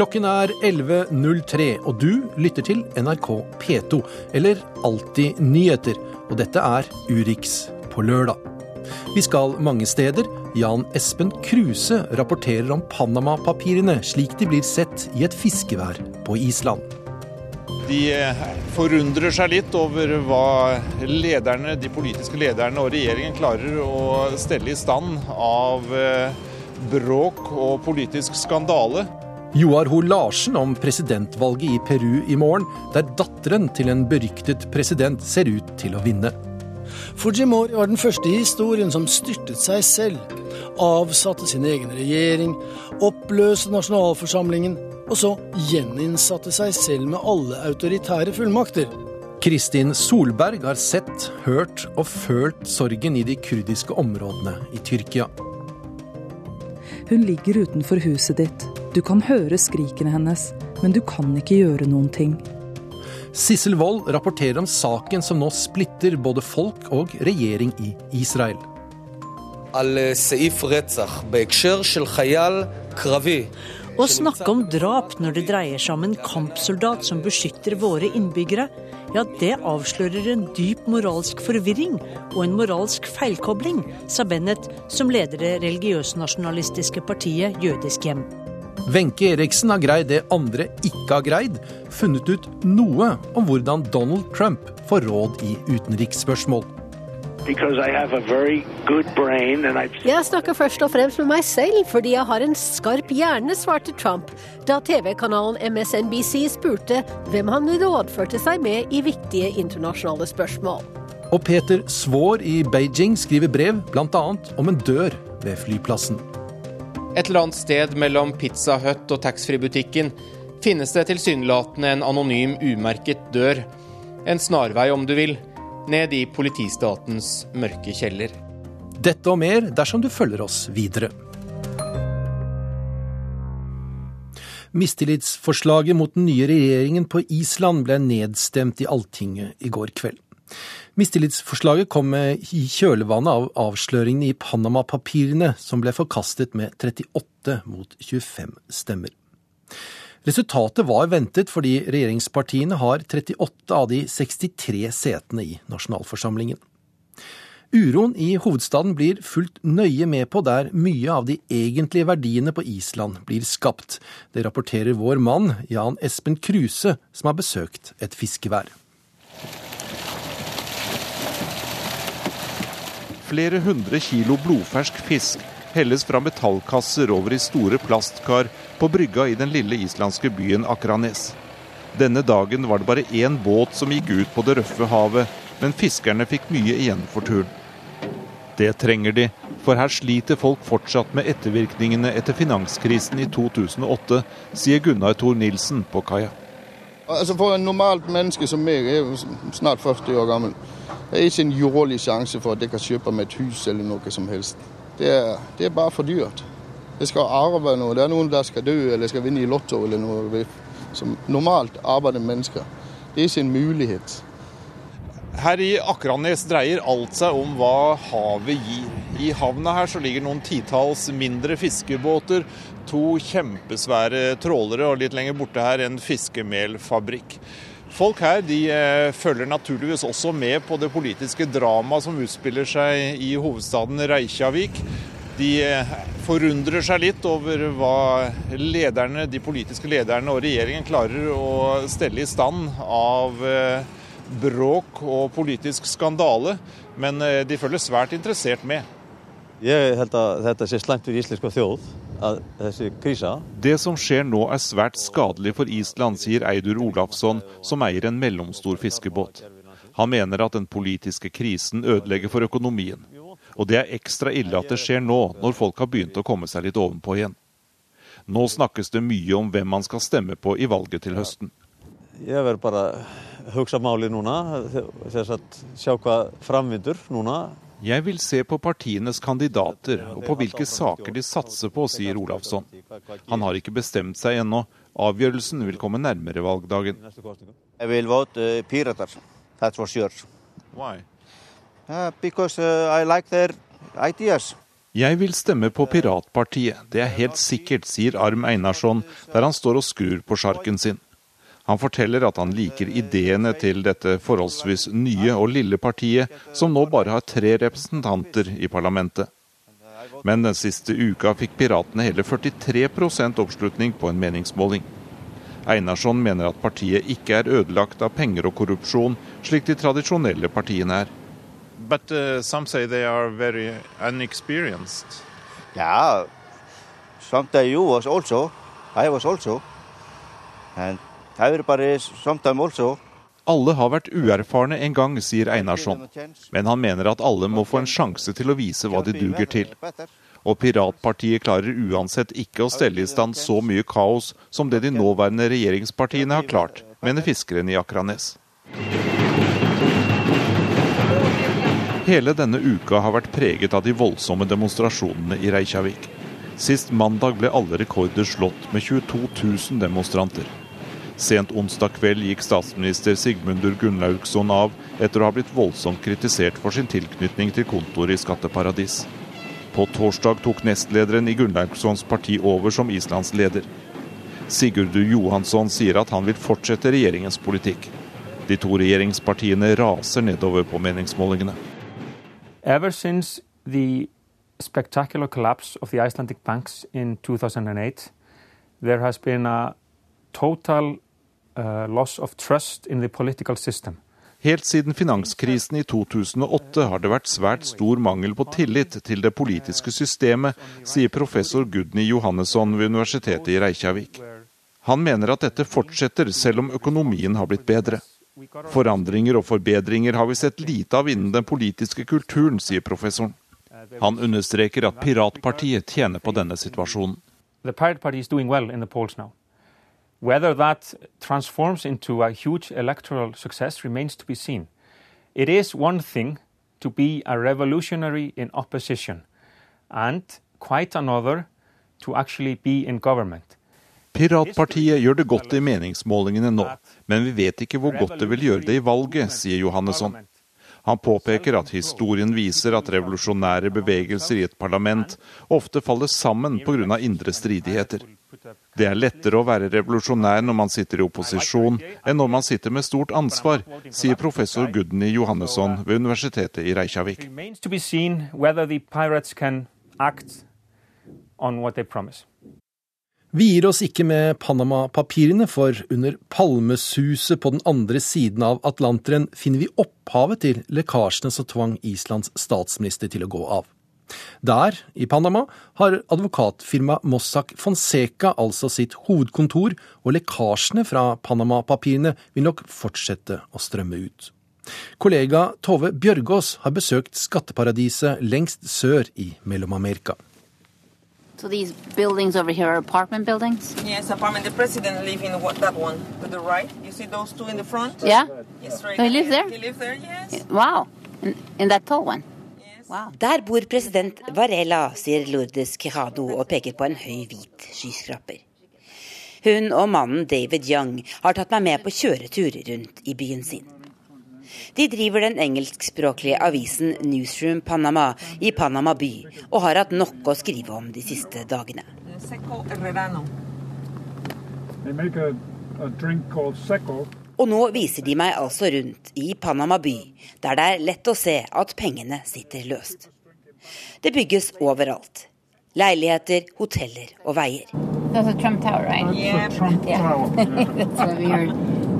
Klokken er 11.03, og du lytter til NRK P2, eller Alltid nyheter. Og dette er Urix på lørdag. Vi skal mange steder. Jan Espen Kruse rapporterer om Panama-papirene slik de blir sett i et fiskevær på Island. De forundrer seg litt over hva lederne, de politiske lederne og regjeringen klarer å stelle i stand av eh, bråk og politisk skandale. Joar Ho Larsen om presidentvalget i Peru i morgen, der datteren til en beryktet president ser ut til å vinne. Fujimori var den første i historien som styrtet seg selv, avsatte sin egen regjering, oppløste nasjonalforsamlingen, og så gjeninnsatte seg selv med alle autoritære fullmakter. Kristin Solberg har sett, hørt og følt sorgen i de kurdiske områdene i Tyrkia. Hun ligger utenfor huset ditt. Du kan høre skrikene hennes, men du kan ikke gjøre noen ting. Sissel Wold rapporterer om saken som nå splitter både folk og regjering i Israel. Å snakke om drap når det dreier seg om en kampsoldat som beskytter våre innbyggere, ja, det avslører en dyp moralsk forvirring og en moralsk feilkobling, sa Bennett, som leder det religiøs-nasjonalistiske partiet Jødisk hjem. Wenche Eriksen har greid det andre ikke har greid, funnet ut noe om hvordan Donald Trump får råd i utenriksspørsmål. Jeg snakker først og fremst med meg selv fordi jeg har en skarp hjerne, svarte Trump da TV-kanalen MSNBC spurte hvem han rådførte seg med i viktige internasjonale spørsmål. Og Peter Svaar i Beijing skriver brev bl.a. om en dør ved flyplassen. Et eller annet sted mellom Pizza Hut og taxfree-butikken finnes det tilsynelatende en anonym, umerket dør. En snarvei, om du vil, ned i politistatens mørke kjeller. Dette og mer dersom du følger oss videre. Mistillitsforslaget mot den nye regjeringen på Island ble nedstemt i Alltinget i går kveld. Mistillitsforslaget kom i kjølvannet av avsløringene i Panama-papirene, som ble forkastet med 38 mot 25 stemmer. Resultatet var ventet fordi regjeringspartiene har 38 av de 63 setene i nasjonalforsamlingen. Uroen i hovedstaden blir fulgt nøye med på der mye av de egentlige verdiene på Island blir skapt. Det rapporterer vår mann Jan Espen Kruse, som har besøkt et fiskevær. Flere hundre kilo blodfersk fisk helles fra metallkasser over i store plastkar på brygga i den lille islandske byen Akranes. Denne dagen var det bare én båt som gikk ut på det røffe havet, men fiskerne fikk mye igjen for turen. Det trenger de, for her sliter folk fortsatt med ettervirkningene etter finanskrisen i 2008, sier Gunnar Thor Nilsen på kaia. Altså For en normalt menneske som meg, jeg er snart 40 år gammel, det er ikke en jordlig sjanse for at jeg kan kjøpe meg et hus eller noe som helst. Det er, det er bare for dyrt. Jeg skal arve noe. Det er noen der skal dø eller skal vinne i Lotto eller noe. Som normalt arbeidende mennesker. Det er en mulighet. Her i Akranes dreier alt seg om hva havet gir. I havna her så ligger noen titalls mindre fiskebåter, to kjempesvære trålere og litt lenger borte her en fiskemelfabrikk. Folk her de følger naturligvis også med på det politiske dramaet som utspiller seg i hovedstaden Reykjavik. De forundrer seg litt over hva lederne, de politiske lederne og regjeringen klarer å stelle i stand av bråk og politisk skandale, men de følger svært interessert med. Jeg held dette þjóð. Det som skjer nå er svært skadelig for Island, sier Eidur Olafsson, som eier en mellomstor fiskebåt. Han mener at den politiske krisen ødelegger for økonomien. Og det er ekstra ille at det skjer nå, når folk har begynt å komme seg litt ovenpå igjen. Nå snakkes det mye om hvem man skal stemme på i valget til høsten. Jeg vil bare huske målet nå, se hva sjá nå. Jeg vil se på partienes kandidater og på hvilke saker de satser på, sier Olafsson. Han har ikke bestemt seg ennå. Avgjørelsen vil komme nærmere valgdagen. Jeg vil vote Pirater. That's for sure. Why? Uh, uh. Jeg vil stemme på Piratpartiet, det er helt sikkert, sier Arm Einarsson der han står og skrur på sjarken sin. Han forteller at han liker ideene til dette forholdsvis nye og lille partiet, som nå bare har tre representanter i parlamentet. Men den siste uka fikk piratene hele 43% oppslutning på en meningsmåling. Einarsson mener at partiet ikke er ødelagt av penger og korrupsjon, slik de tradisjonelle partiene er. But uh, some say they are very unexperienced. Yeah, sometimes you was also, I was also, and everybody sometimes also. Alle har vært uerfarne en gang, sier Einarsson. Men han mener at alle må få en sjanse til å vise hva de duger til. Og piratpartiet klarer uansett ikke å stelle i stand så mye kaos som det de nåværende regjeringspartiene har klart, mener fiskeren i Akranes. Hele denne uka har vært preget av de voldsomme demonstrasjonene i Reykjavik. Sist mandag ble alle rekorder slått med 22 000 demonstranter. Sent onsdag kveld gikk statsminister Sigmundur Gunnlaugsson av etter å ha blitt voldsomt kritisert for sin tilknytning til kontoret i skatteparadis. På torsdag tok nestlederen i Gunnlaugssons parti over som Islands leder. Sigurdur Johansson sier at han vil fortsette regjeringens politikk. De to regjeringspartiene raser nedover på meningsmålingene. Ever since the spectacular collapse of the Icelandic banks in 2008, there has been a total uh, loss of trust in the political system. Helt siden finanskrisen i 2008 har det vært svært stor mangel på tillit til det politiske systemet, sier professor Gudny Johannesson ved Universitetet i Reykjavik. Han mener at dette fortsetter selv om økonomien har blitt bedre. Forandringer og forbedringer har vi sett lite av innen den politiske kulturen, sier professoren. Han understreker at piratpartiet tjener på denne situasjonen. Whether that transforms into a huge electoral success remains to be seen. It is one thing to be a revolutionary in opposition, and quite another to actually be in government. Piratpartiet gjør det godt i meningsmålingene nå, men vi vet ikke hvor godt det vil gjøre det i valget, sier Johannesson. Han påpeker at historien viser at revolusjonære bevegelser i et parlament ofte faller sammen pga. indre stridigheter. Det er lettere å være revolusjonær når man sitter i opposisjon, enn når man sitter med stort ansvar, sier professor Gudny Johannesson ved Universitetet i Reykjavik. Vi gir oss ikke med Panama-papirene, for under palmesuset på den andre siden av Atlanteren finner vi opphavet til lekkasjene som tvang Islands statsminister til å gå av. Der, i Panama, har advokatfirmaet Mossack Fonseca altså sitt hovedkontor, og lekkasjene fra Panama-papirene vil nok fortsette å strømme ut. Kollega Tove Bjørgaas har besøkt skatteparadiset lengst sør i Mellom-Amerika. So these buildings over here are apartment buildings? Yes, apartment. The president lives in what, that one to the right. You see those two in the front? Yeah. Yes, right. He lives there? He lives there, yes. Wow. In, in that tall one? Wow. Der bor president Varela, sier Lourdes Quijado og peker på en høy, hvit skyskraper. Hun og mannen David Young har tatt meg med på kjøretur rundt i byen sin. De driver den engelskspråklige avisen Newsroom Panama i Panama by, og har hatt nok å skrive om de siste dagene. Og nå viser de meg altså rundt i Panama by, der det er lett å se at pengene sitter løst. Det bygges overalt. Leiligheter, hoteller og veier. Trump Tower, right? Yeah. Trump yeah. Tower. That's what we heard.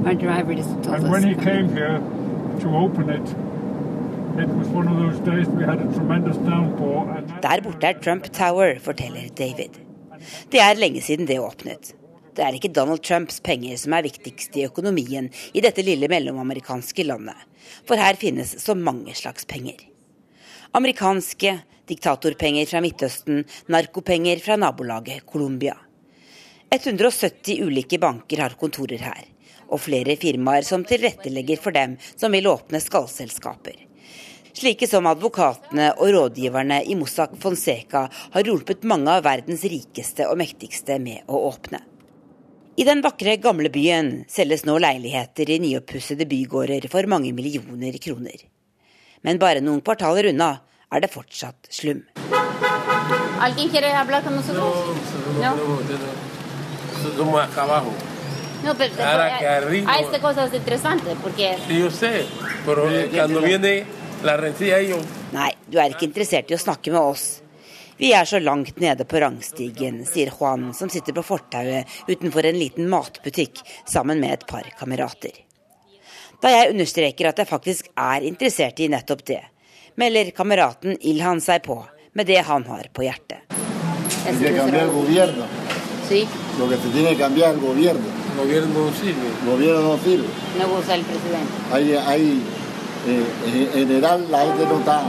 Our driver just told us. Der borte er Trump Tower, forteller David. Det er lenge siden det åpnet. Det er ikke Donald Trumps penger som er viktigst i økonomien i dette lille mellomamerikanske landet, for her finnes så mange slags penger. Amerikanske diktatorpenger fra Midtøsten, narkopenger fra nabolaget Colombia. 170 ulike banker har kontorer her, og flere firmaer som tilrettelegger for dem som vil åpne skallselskaper. Slike som advokatene og rådgiverne i Mossack Fonseca har hjulpet mange av verdens rikeste og mektigste med å åpne. I den vakre gamle byen selges nå leiligheter i nyoppussede bygårder for mange millioner kroner. Men bare noen kvartaler unna er det fortsatt slum. No, no, hablar con nosotros? No. No, pero Ahora que arriba- hay estas cosas interesantes porque Sí, yo sé, pero cuando viene la rencilla ellos Nei, du er ikke interessert i å snakke med oss. Vi er så langt nede på rangstigen, sier Juan, som sitter på fortauet utenfor en liten matbutikk sammen med et par kamerater. Da jeg understreker at jeg faktisk er interessert i nettopp det, melder kameraten Ilhan seg på med det han har på hjertet. Hay. Sí. Lo que se tiene que cambiar el gobierno. Gobierno no sirve. Gobierno no sirve. no gusta el presidente. Hay, hay eh, en general la gente no está,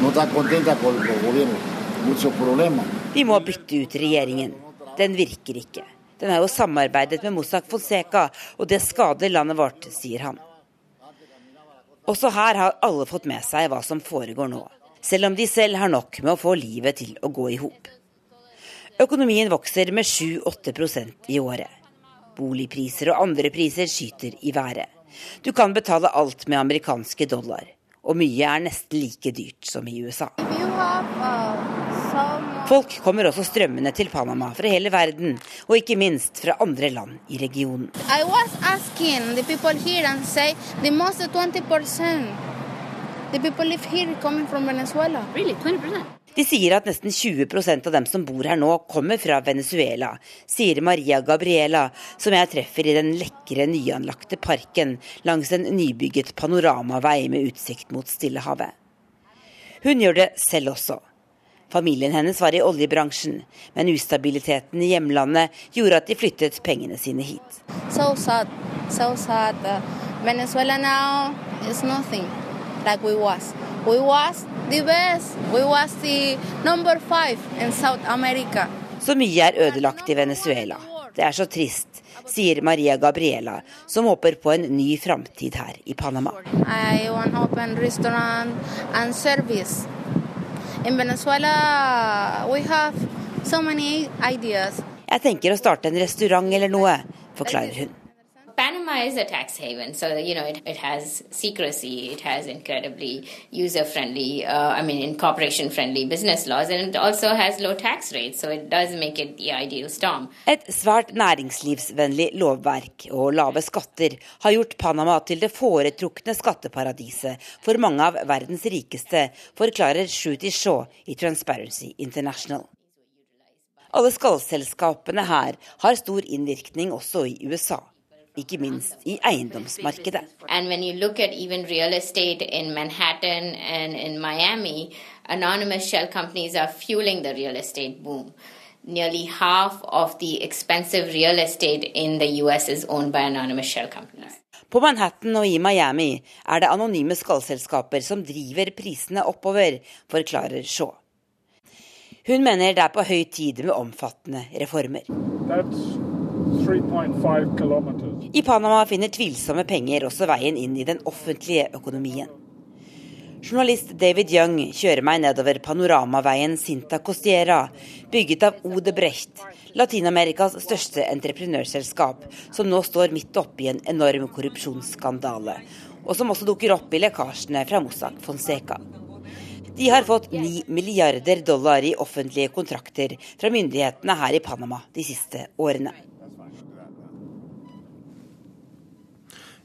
no está contenta con el gobierno. Muchos problemas. Vi må bytte ut regjeringen. Den virker ikke. Den er jo samarbeidet med Mossack Fonseca, og det skader landet vårt, sier han. Også her har alle fått med seg hva som foregår nå, selv om de selv har nok med å få livet til å gå i hop. Økonomien vokser med 7-8 i året. Boligpriser og andre priser skyter i været. Du kan betale alt med amerikanske dollar, og mye er nesten like dyrt som i USA. Folk kommer også strømmende til Panama fra hele verden, og ikke minst fra andre land i regionen. I was asking the people here and say the most 20% the people live here coming from Venezuela. Really, 20%? De sier at nesten 20% av dem som bor her nå, kommer fra Venezuela, sier Maria Gabriela, som jeg treffer i den lekre, nyanlagte parken langs en nybygget panoramavei med utsikt mot Stillehavet. Hun gjør det selv også. Familien hennes var i oljebransjen, men ustabiliteten i hjemlandet gjorde at de flyttet pengene sine hit. So sad, so sad. Venezuela now is nothing like we was. We was the best. We was the number five in South America. Så mye er ødelagt i Venezuela. Det er så trist, sier Maria Gabriela, som håper på en ny framtid her i Panama. I want open restaurant and service. In Venezuela, we have so many ideas. Jeg tenker å starte en restaurant eller noe, forklarer hun. Panama is a tax haven, so you know it, it has secrecy, it has incredibly user-friendly, uh, I mean, incorporation-friendly business laws, and it also has low tax rates, so it does make it the ideal storm. Et svært næringslivsvennlig lovverk og lave skatter har gjort Panama til det foretrukne skatteparadiset for mange av verdens rikeste, forklarer Shruti Shaw i Transparency International. Alle skallselskapene her har stor innvirkning også i USA ikke minst i eiendomsmarkedet. And when you look at even real Manhattan Miami, anonymous shell companies are fueling the real estate boom. Nearly half of the expensive real estate in the US is owned by anonymous shell companies. På Manhattan og i Miami er det anonyme skallselskaper som driver prisene oppover, forklarer Shaw. Hun mener det er på høy tid med omfattende reformer. That's 3.5 kilometers. I Panama finner tvilsomme penger også veien inn i den offentlige økonomien. Journalist David Young kjører meg nedover panoramaveien Sinta Costiera, bygget av Odebrecht, Latin-Amerikas største entreprenørselskap, som nå står midt oppe i en enorm korrupsjonsskandale, og som også dukker opp i lekkasjene fra Mossack Fonseca. De har fått 9 milliarder dollar i offentlige kontrakter fra myndighetene her i Panama de siste årene.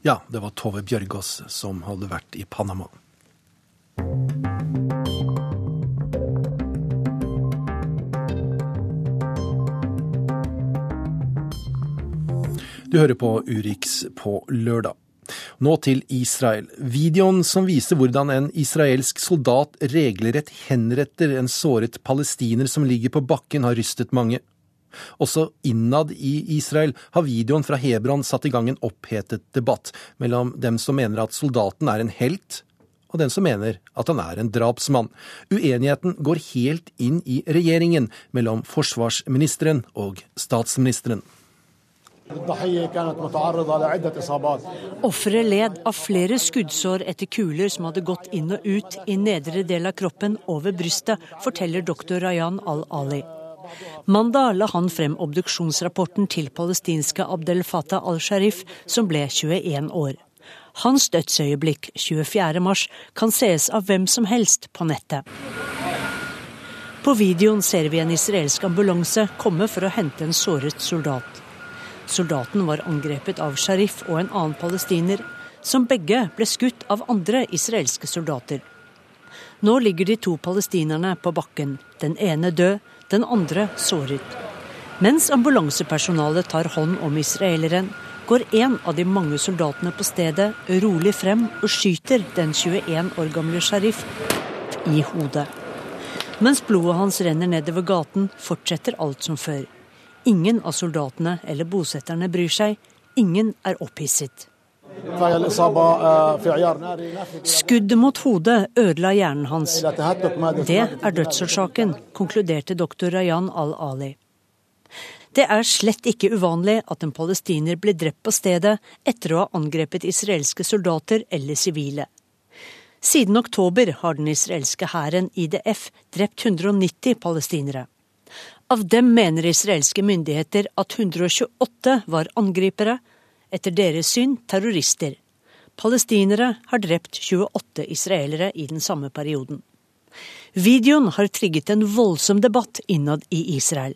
Ja, det var Tove Bjørgaas som hadde vært i Panama. Du hører på Urix på lørdag. Nå til Israel. Videoen som viser hvordan en israelsk soldat regelrett henretter en såret palestiner som ligger på bakken, har rystet mange. Også innad i Israel har videoen fra Hebron satt i gang en opphetet debatt mellom dem som mener at soldaten er en helt, og den som mener at han er en drapsmann. Uenigheten går helt inn i regjeringen mellom forsvarsministeren og statsministeren. Offeret led av flere skuddsår etter kuler som hadde gått inn og ut i nedre del av kroppen over brystet, forteller doktor Rayan al-Ali. Mandag la han frem obduksjonsrapporten til palestinske Abdel Fattah al-Sharif, som ble 21 år. Hans dødsøyeblikk 24.3 kan sees av hvem som helst på nettet. På videoen ser vi en israelsk ambulanse komme for å hente en såret soldat. Soldaten var angrepet av Sharif og en annen palestiner, som begge ble skutt av andre israelske soldater. Nå ligger de to palestinerne på bakken, den ene død, den andre såret. Mens ambulansepersonalet tar hånd om israeleren, går en av de mange soldatene på stedet rolig frem og skyter den 21 år gamle Sharif i hodet. Mens blodet hans renner nedover gaten, fortsetter alt som før. Ingen av soldatene eller bosetterne bryr seg. Ingen er opphisset. Skuddet mot hodet ødela hjernen hans. Det er dødsårsaken, konkluderte doktor Rayan al-Ali. Det er slett ikke uvanlig at en palestiner blir drept på stedet etter å ha angrepet israelske soldater eller sivile. Siden oktober har den israelske hæren, IDF, drept 190 palestinere. Av dem mener israelske myndigheter at 128 var angripere, etter deres syn terrorister. Palestinere har drept 28 israelere i den samme perioden. Videoen har trigget en voldsom debatt innad i Israel.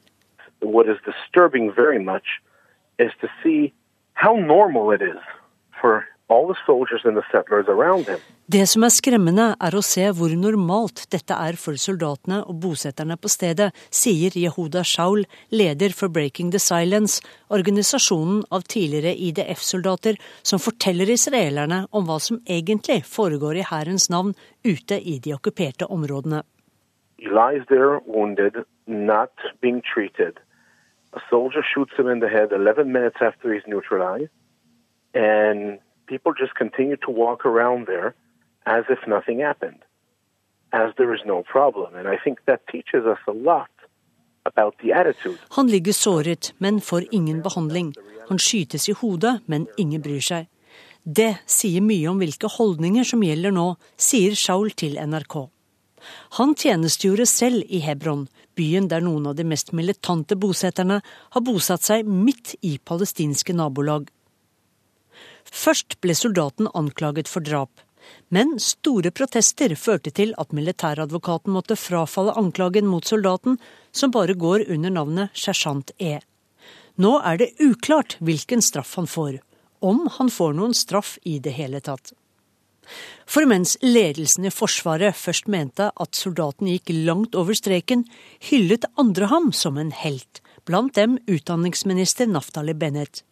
What is disturbing very much is to see how normal it is for all the soldiers and the settlers around him det som er skremmende, er å se hvor normalt dette er for soldatene og bosetterne på stedet, sier Yehuda Shaul, leder for Breaking the Silence, organisasjonen av tidligere IDF-soldater som forteller israelerne om hva som egentlig foregår i hærens navn ute i de okkuperte områdene. He lies there wounded, not being treated. A soldier shoots him in the head 11 minutes after he's neutralized, and people just continue to walk around there as if nothing happened, as there is no problem. And I think that teaches us a lot. Han ligger såret, men får ingen behandling. Han skytes i hodet, men ingen bryr seg. Det sier mye om hvilke holdninger som gjelder nå, sier Shaul til NRK. Han tjenestegjorde selv i Hebron, byen der noen av de mest militante bosetterne har bosatt seg midt i palestinske nabolag. Først ble soldaten anklaget for drap. Men store protester førte til at militæradvokaten måtte frafalle anklagen mot soldaten, som bare går under navnet sersjant E. Nå er det uklart hvilken straff han får, om han får noen straff i det hele tatt. For mens ledelsen i Forsvaret først mente at soldaten gikk langt over streken, hyllet andre ham som en helt, blant dem utdanningsminister Naftali Bennett.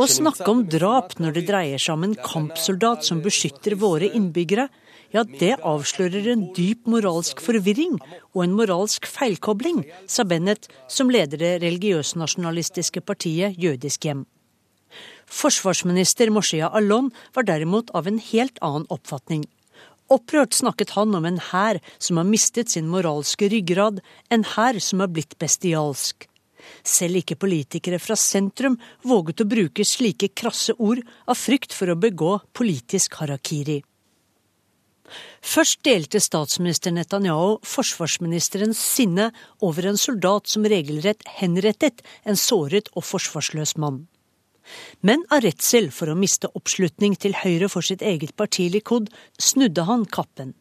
Å snakke om drap når det dreier seg om en kampsoldat som beskytter våre innbyggere, ja, det avslører en dyp moralsk forvirring og en moralsk feilkobling, sa Bennett, som leder det religiøs-nasjonalistiske partiet Jødisk hjem. Forsvarsminister Moshea Alon var derimot av en helt annen oppfatning. Opprørt snakket han om en hær som har mistet sin moralske ryggrad, en hær som har blitt bestialsk. Selv ikke politikere fra sentrum våget å bruke slike krasse ord av frykt for å begå politisk harakiri. Først delte statsminister Netanyahu forsvarsministerens sinne over en soldat som regelrett henrettet en såret og forsvarsløs mann. Men av redsel for å miste oppslutning til høyre for sitt eget parti Likud, snudde han kappen.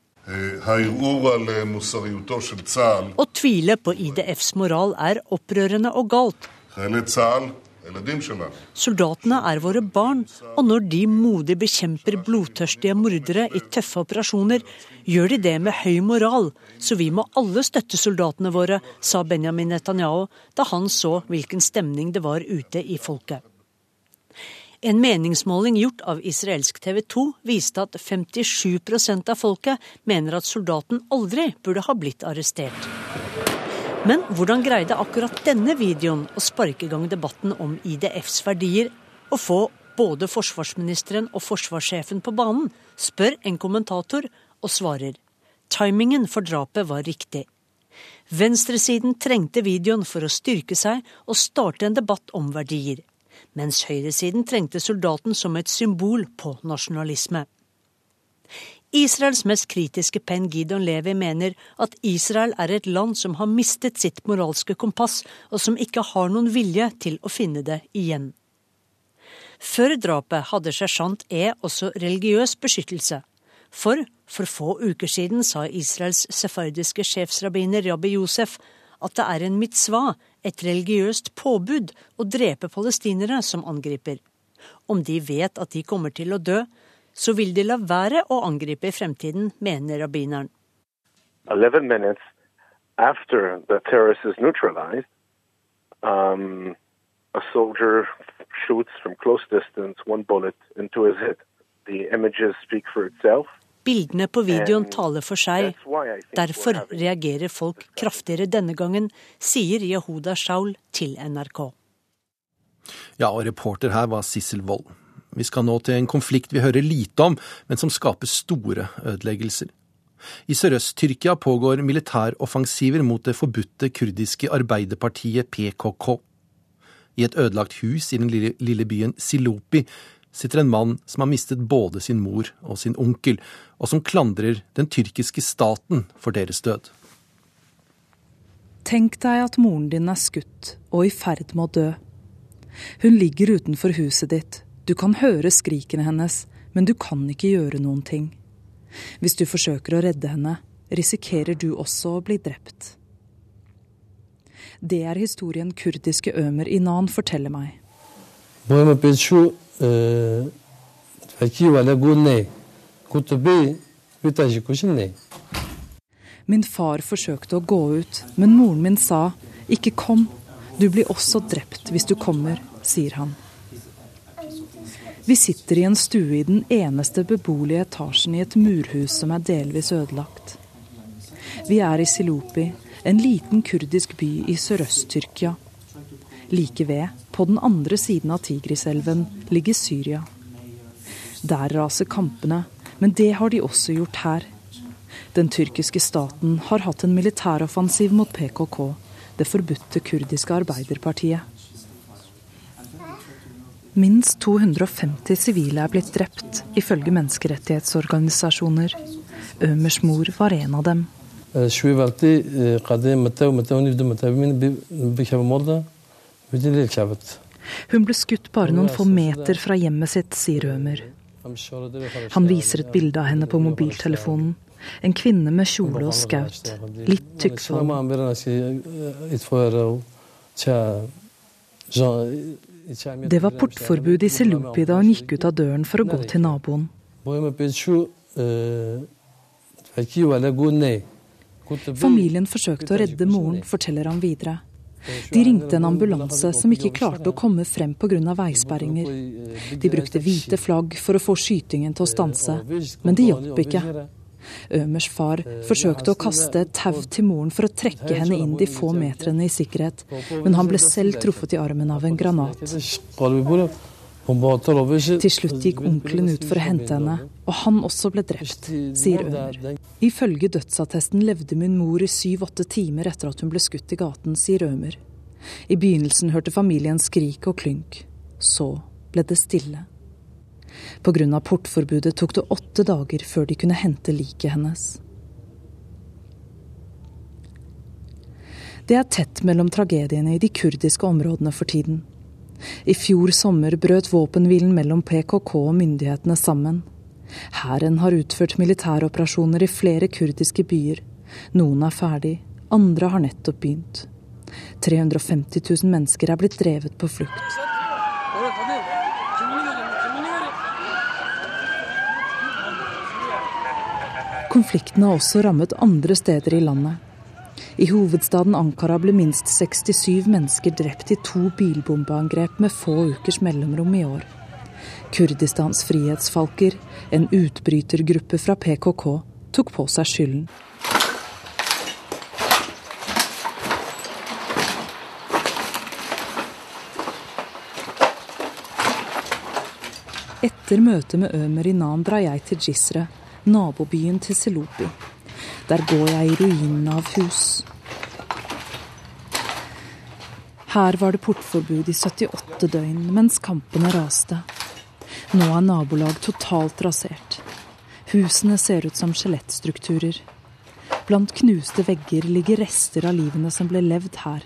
Å tvile på IDFs moral er opprørende og galt. Soldatene er våre barn, og når de modig bekjemper blodtørstige mordere i tøffe operasjoner, gjør de det med høy moral, så vi må alle støtte soldatene våre, sa Benjamin Netanyahu da han så hvilken stemning det var ute i folket. En meningsmåling gjort av israelsk TV 2 viste at 57% av folket mener at soldaten aldri burde ha blitt arrestert. Men hvordan greide akkurat denne videoen å sparke i gang debatten om IDFs verdier og få både forsvarsministeren og forsvarssjefen på banen, spør en kommentator og svarer. Timingen for drapet var riktig. Venstresiden trengte videoen for å styrke seg og starte en debatt om verdier mens høyresiden trengte soldaten som et symbol på nasjonalisme. Israels mest kritiske penn Gidon Levi mener at Israel er et land som har mistet sitt moralske kompass, og som ikke har noen vilje til å finne det igjen. Før drapet hadde sersjant E også religiøs beskyttelse. For for få uker siden sa Israels sefardiske sjefsrabbiner Rabbi Josef at det er en mitzvah, et religiøst påbud, å drepe palestinere som angriper. Om de vet at de kommer til å dø, så vil de la være å angripe i fremtiden, mener rabbineren. 11 minutter etter at terroristen er neutralisert, um, a soldier shoots from close distance one bullet into his head. The images speak for. Bildene på videoen taler for seg. Derfor reagerer folk kraftigere denne gangen, sier Yehuda Shaul til NRK. Ja, og reporter her var Sissel Wold. Vi skal nå til en konflikt vi hører lite om, men som skaper store ødeleggelser. I Sørøst-Tyrkia pågår militæroffensiver mot det forbudte kurdiske arbeiderpartiet PKK. I et ødelagt hus i den lille, lille byen Silopi sitter en mann som har mistet både sin mor og sin onkel, og som klandrer den tyrkiske staten for deres død. Tenk deg at moren din er skutt og i ferd med å dø. Hun ligger utenfor huset ditt, du kan høre skrikene hennes, men du kan ikke gjøre noen ting. Hvis du forsøker å redde henne, risikerer du også å bli drept. Det er historien kurdiske Ømer Inan forteller meg. Min far forsøkte å gå ut, men moren min sa ikke kom, du blir også drept hvis du kommer, sier han. Vi sitter i en stue i den eneste beboelige etasjen i et murhus som er delvis ødelagt. Vi er i Silopi, en liten kurdisk by i Sørøst-Tyrkia. Like ved, på den andre siden av Tigriselven, ligger Syria. Der raser kampene, men det har de også gjort her. Den tyrkiske staten har hatt en militæroffensiv mot PKK, det forbudte kurdiske arbeiderpartiet. Minst 250 sivile er blitt drept, ifølge menneskerettighetsorganisasjoner. Ømers mor var en av dem. Hun ble skutt bare noen få meter fra hjemmet sitt, sier Ømer. Han viser et bilde av henne på mobiltelefonen. En kvinne med kjole og skaut. Litt tykkfall. Det var portforbud i Silupi da hun gikk ut av døren for å gå til naboen. Familien forsøkte å redde moren, forteller han videre. De ringte en ambulanse som ikke klarte å komme frem pga. veisperringer. De brukte hvite flagg for å få skytingen til å stanse, men det hjalp ikke. Ømers far forsøkte å kaste et tau til moren for å trekke henne inn de få metrene i sikkerhet, men han ble selv truffet i armen av en granat. Til slutt gikk onkelen ut for å hente henne, og han også ble drept, sier Ømer. Ifølge dødsattesten levde min mor i syv-åtte timer etter at hun ble skutt i gaten, sier Ømer. I begynnelsen hørte familien skrik og klynk. Så ble det stille. Pga. portforbudet tok det åtte dager før de kunne hente liket hennes. Det er tett mellom tragediene i de kurdiske områdene for tiden. I fjor sommer brøt våpenhvilen mellom PKK og myndighetene sammen. Hæren har utført militæroperasjoner i flere kurdiske byer. Noen er ferdig, andre har nettopp begynt. 350 000 mennesker er blitt drevet på flukt. Konflikten har også rammet andre steder i landet. I hovedstaden Ankara ble minst 67 mennesker drept i to bilbombeangrep med få ukers mellomrom i år. Kurdistans frihetsfalker, en utbrytergruppe fra PKK, tok på seg skylden. Etter møtet med Ømer Inan drar jeg til Jisre, nabobyen til Selopi. Der går jeg i ruinene av hus. Her var det portforbud i 78 døgn mens kampene raste. Nå er nabolag totalt rasert. Husene ser ut som skjelettstrukturer. Blant knuste vegger ligger rester av livene som ble levd her.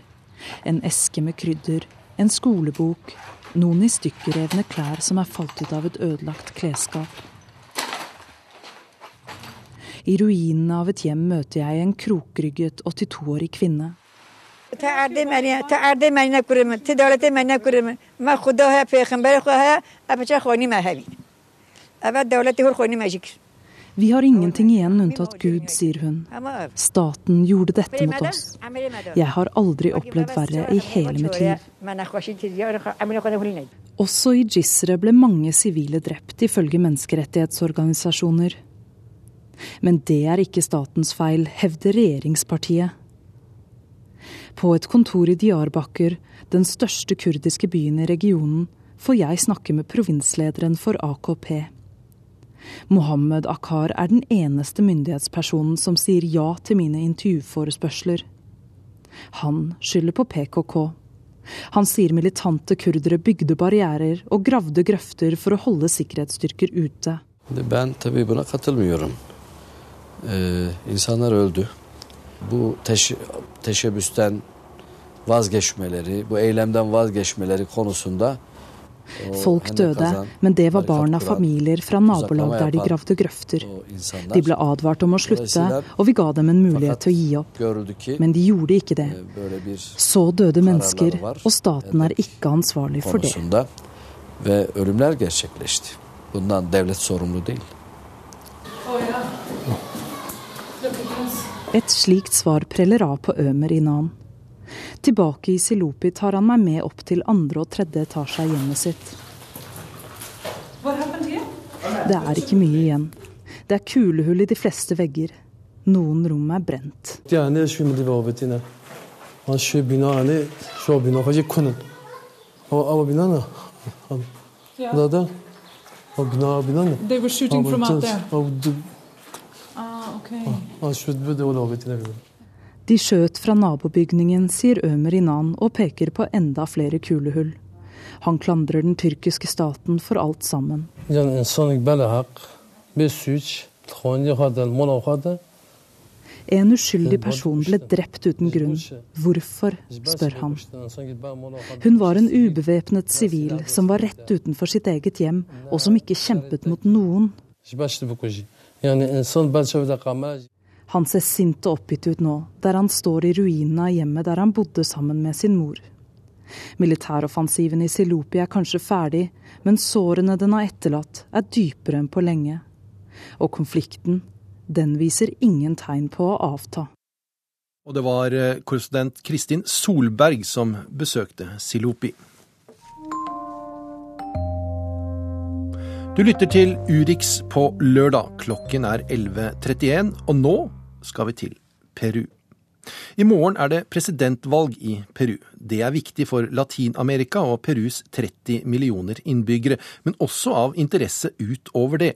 En eske med krydder, en skolebok, noen i stykkerrevne klær som er falt ut av et ødelagt klesskap. I ruinene av et hjem møter jeg en krokrygget 82-årig kvinne. Vi har ingenting igjen unntatt Gud, sier hun. Staten gjorde dette mot oss. Jeg har aldri opplevd verre i hele mitt liv. Også i Jisre ble mange sivile drept, ifølge menneskerettighetsorganisasjoner. Men det er ikke statens feil, hevder regjeringspartiet. På et kontor i Diyarbakir, den største kurdiske byen i regionen, får jeg snakke med provinslederen for AKP. Mohammed Akhar er den eneste myndighetspersonen som sier ja til mine intervjuforespørsler. Han skylder på PKK. Han sier militante kurdere bygde barrierer og gravde grøfter for å holde sikkerhetsstyrker ute. Ee, insanlar öldü. Bu teş teşebbüsten vazgeçmeleri, bu eylemden vazgeçmeleri konusunda Folk døde, men det var barna familier fra nabolag der de gravde grøfter. De ble advart om å slutte, og vi ga dem en mulighet til å gi opp. Men de gjorde ikke det. Så døde mennesker, og staten er ikke ansvarlig for det. Ve ölümler gerçekleşti. Bundan devlet sorumlu değil. Et slikt svar preller av på Ømer Inan. Tilbake i Silopi tar han meg med opp til andre og tredje etasje av hjemmet sitt. Det er ikke mye igjen. Det er kulehull i de fleste vegger. Noen rom er brent. They were shooting from out there. De skjøt fra nabobygningen, sier Ømer Inan og peker på enda flere kulehull. Han klandrer den tyrkiske staten for alt sammen. En uskyldig person ble drept uten grunn. Hvorfor, spør han. Hun var en ubevæpnet sivil som var rett utenfor sitt eget hjem, og som ikke kjempet mot noen. Han ser sint og oppgitt ut nå, der han står i ruinene av hjemmet der han bodde sammen med sin mor. Militæroffensiven i Silopi er kanskje ferdig, men sårene den har etterlatt, er dypere enn på lenge. Og konflikten, den viser ingen tegn på å avta. Og det var eh, korrespondent Kristin Solberg som besøkte Silopi. Du lytter til Urix på lørdag. Klokken er 11.31, og nå skal vi til Peru. I morgen er det presidentvalg i Peru. Det er viktig for Latin-Amerika og Perus 30 millioner innbyggere, men også av interesse utover det.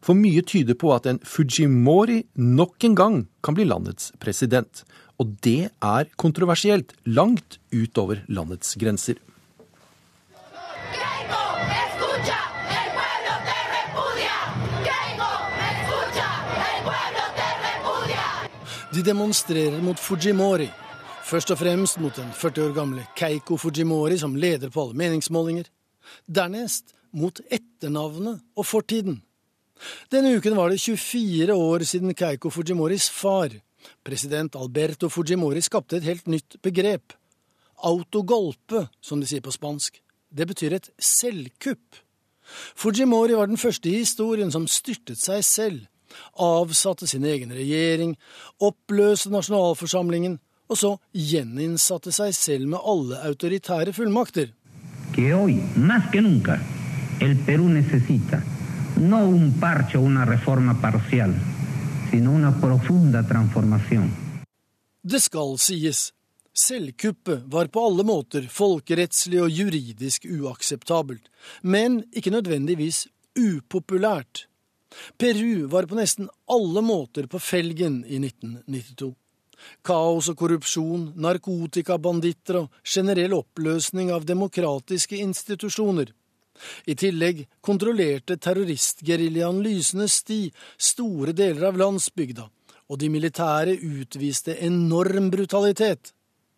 For mye tyder på at en Fujimori nok en gang kan bli landets president. Og det er kontroversielt, langt utover landets grenser. De demonstrerer mot Fujimori. Først og fremst mot den 40 år gamle Keiko Fujimori, som leder på alle meningsmålinger. Dernest mot etternavnet og fortiden. Denne uken var det 24 år siden Keiko Fujimoris far, president Alberto Fujimori, skapte et helt nytt begrep. Autogolpe, som de sier på spansk. Det betyr et selvkupp. Fujimori var den første i historien som styrtet seg selv avsatte sin egen regjering, oppløste nasjonalforsamlingen, og så gjeninnsatte seg selv med alle autoritære fullmakter. Hoy, nunca, el Perú necesita no un parche o una reforma parcial, sino una profunda transformación. Det skal sies, selvkuppet var på alle måter folkerettslig og juridisk uakseptabelt, men ikke nødvendigvis upopulært. Peru var på nesten alle måter på felgen i 1992. Kaos og korrupsjon, narkotikabanditter og generell oppløsning av demokratiske institusjoner. I tillegg kontrollerte terroristgeriljaen Lysende sti store deler av landsbygda, og de militære utviste enorm brutalitet.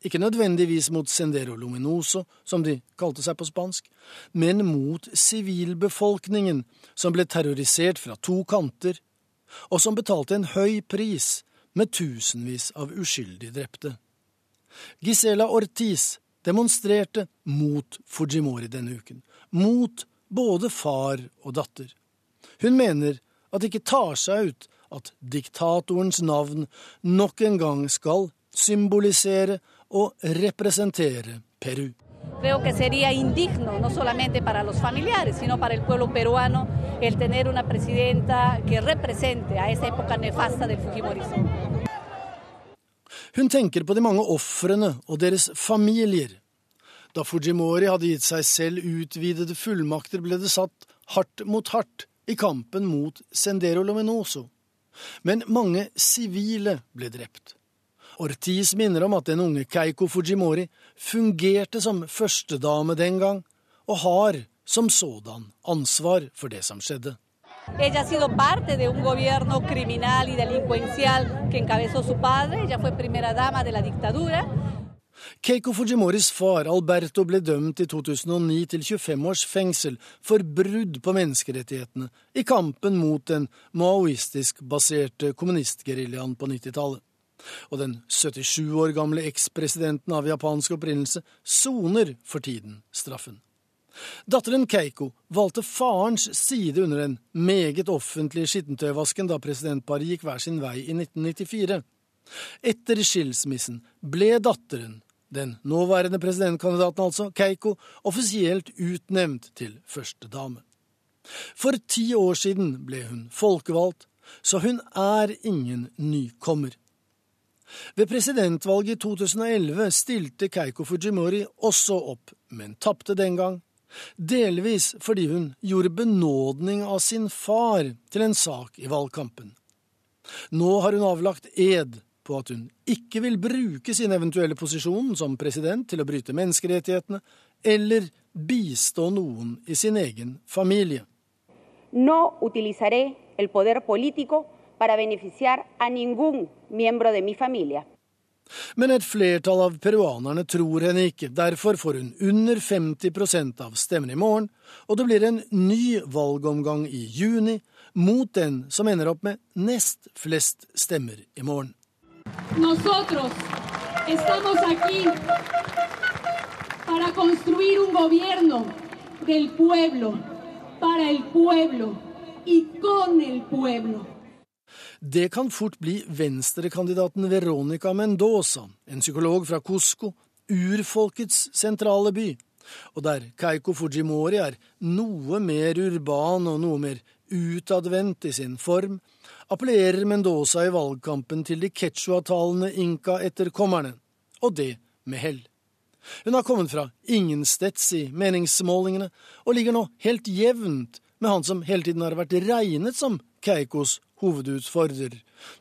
Ikke nødvendigvis mot Sendero Luminoso, som de kalte seg på spansk, men mot sivilbefolkningen, som ble terrorisert fra to kanter. og som betalte en høy pris med tusenvis av uskyldige drepte. Gisela Ortiz demonstrerte mot Fujimori denne uken, mot både far og datter. Hun mener at det ikke tar seg ut at diktatorens navn nok en gang skal symbolisere og representere Peru. Creo que sería indigno, no solamente para los familiares, sino para el pueblo peruano, el tener una presidenta que represente a esa época nefasta del Fujimorismo. Hun tenker på de mange ofrene og deres familier. Da Fujimori hadde gitt seg selv utvidede fullmakter, ble det satt hardt mot hardt i kampen mot Sendero Luminoso. Men mange sivile ble drept. Ortiz minner om at den unge Keiko Fujimori fungerte som førstedame den gang, og har som sådan ansvar for det som skjedde. Ella ha sido parte de un gobierno criminal y delincuencial que encabezó su padre. Ella fue primera dama de la dictadura. Keiko Fujimoris far Alberto ble dømt i 2009 til 25 års fengsel for brudd på menneskerettighetene i kampen mot den maoistisk baserte kommunistgeriljaen på 90-tallet. Og den 77 år gamle ekspresidenten av japansk opprinnelse soner for tiden straffen. Datteren Keiko valgte farens side under den meget offentlige skittentøyvasken da presidentparet gikk hver sin vei i 1994. Etter skilsmissen ble datteren den nåværende presidentkandidaten, altså, Keiko, offisielt utnevnt til førstedame. For ti år siden ble hun folkevalgt, så hun er ingen nykommer. Ved presidentvalget i 2011 stilte Keiko Fujimori også opp, men tapte den gang, delvis fordi hun gjorde benådning av sin far til en sak i valgkampen. Nå har hun avlagt ed på at hun ikke vil bruke sin eventuelle posisjon som president til å bryte menneskerettighetene eller bistå noen i sin egen familie. No utilizaré el poder político para beneficiar a ningún miembro de mi familia. Men et flertall av peruanerne tror henne ikke. Derfor får hun under 50% av stemmene i morgen, og det blir en ny valgomgang i juni mot den som ender opp med nest flest stemmer i morgen. Nosotros estamos aquí para construir un gobierno del pueblo, para el pueblo y con el pueblo. Det kan fort bli venstrekandidaten Veronica Mendoza, en psykolog fra Cusco, urfolkets sentrale by, og der Keiko Fujimori er noe mer urban og noe mer utadvendt i sin form, appellerer Mendoza i valgkampen til de quechua-talende inka-etterkommerne, og det med hell. Hun har kommet fra ingensteds i meningsmålingene, og ligger nå helt jevnt med han som hele tiden har vært regnet som Keikos hovedutfordrer,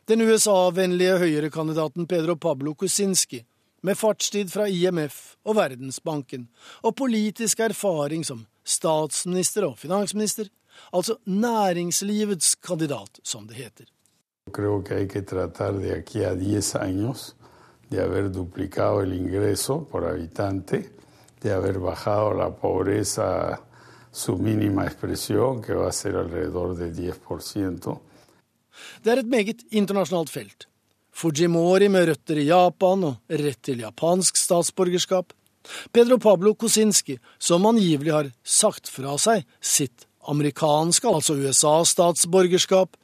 den USA-vennlige høyrekandidaten Pedro Pablo Kusinski, med fartstid fra IMF og Verdensbanken, og politisk erfaring som statsminister og finansminister, altså næringslivets kandidat, som det heter. Creo que hay que tratar de aquí a 10 años de haber duplicado el ingreso por habitante, de haber bajado la pobreza a su mínima expresión, que va a ser alrededor del 10 Det er et meget internasjonalt felt. Fujimori med røtter i Japan og rett til japansk statsborgerskap. Pedro Pablo Kosinski, som angivelig har sagt fra seg sitt amerikanske, altså USA-statsborgerskap,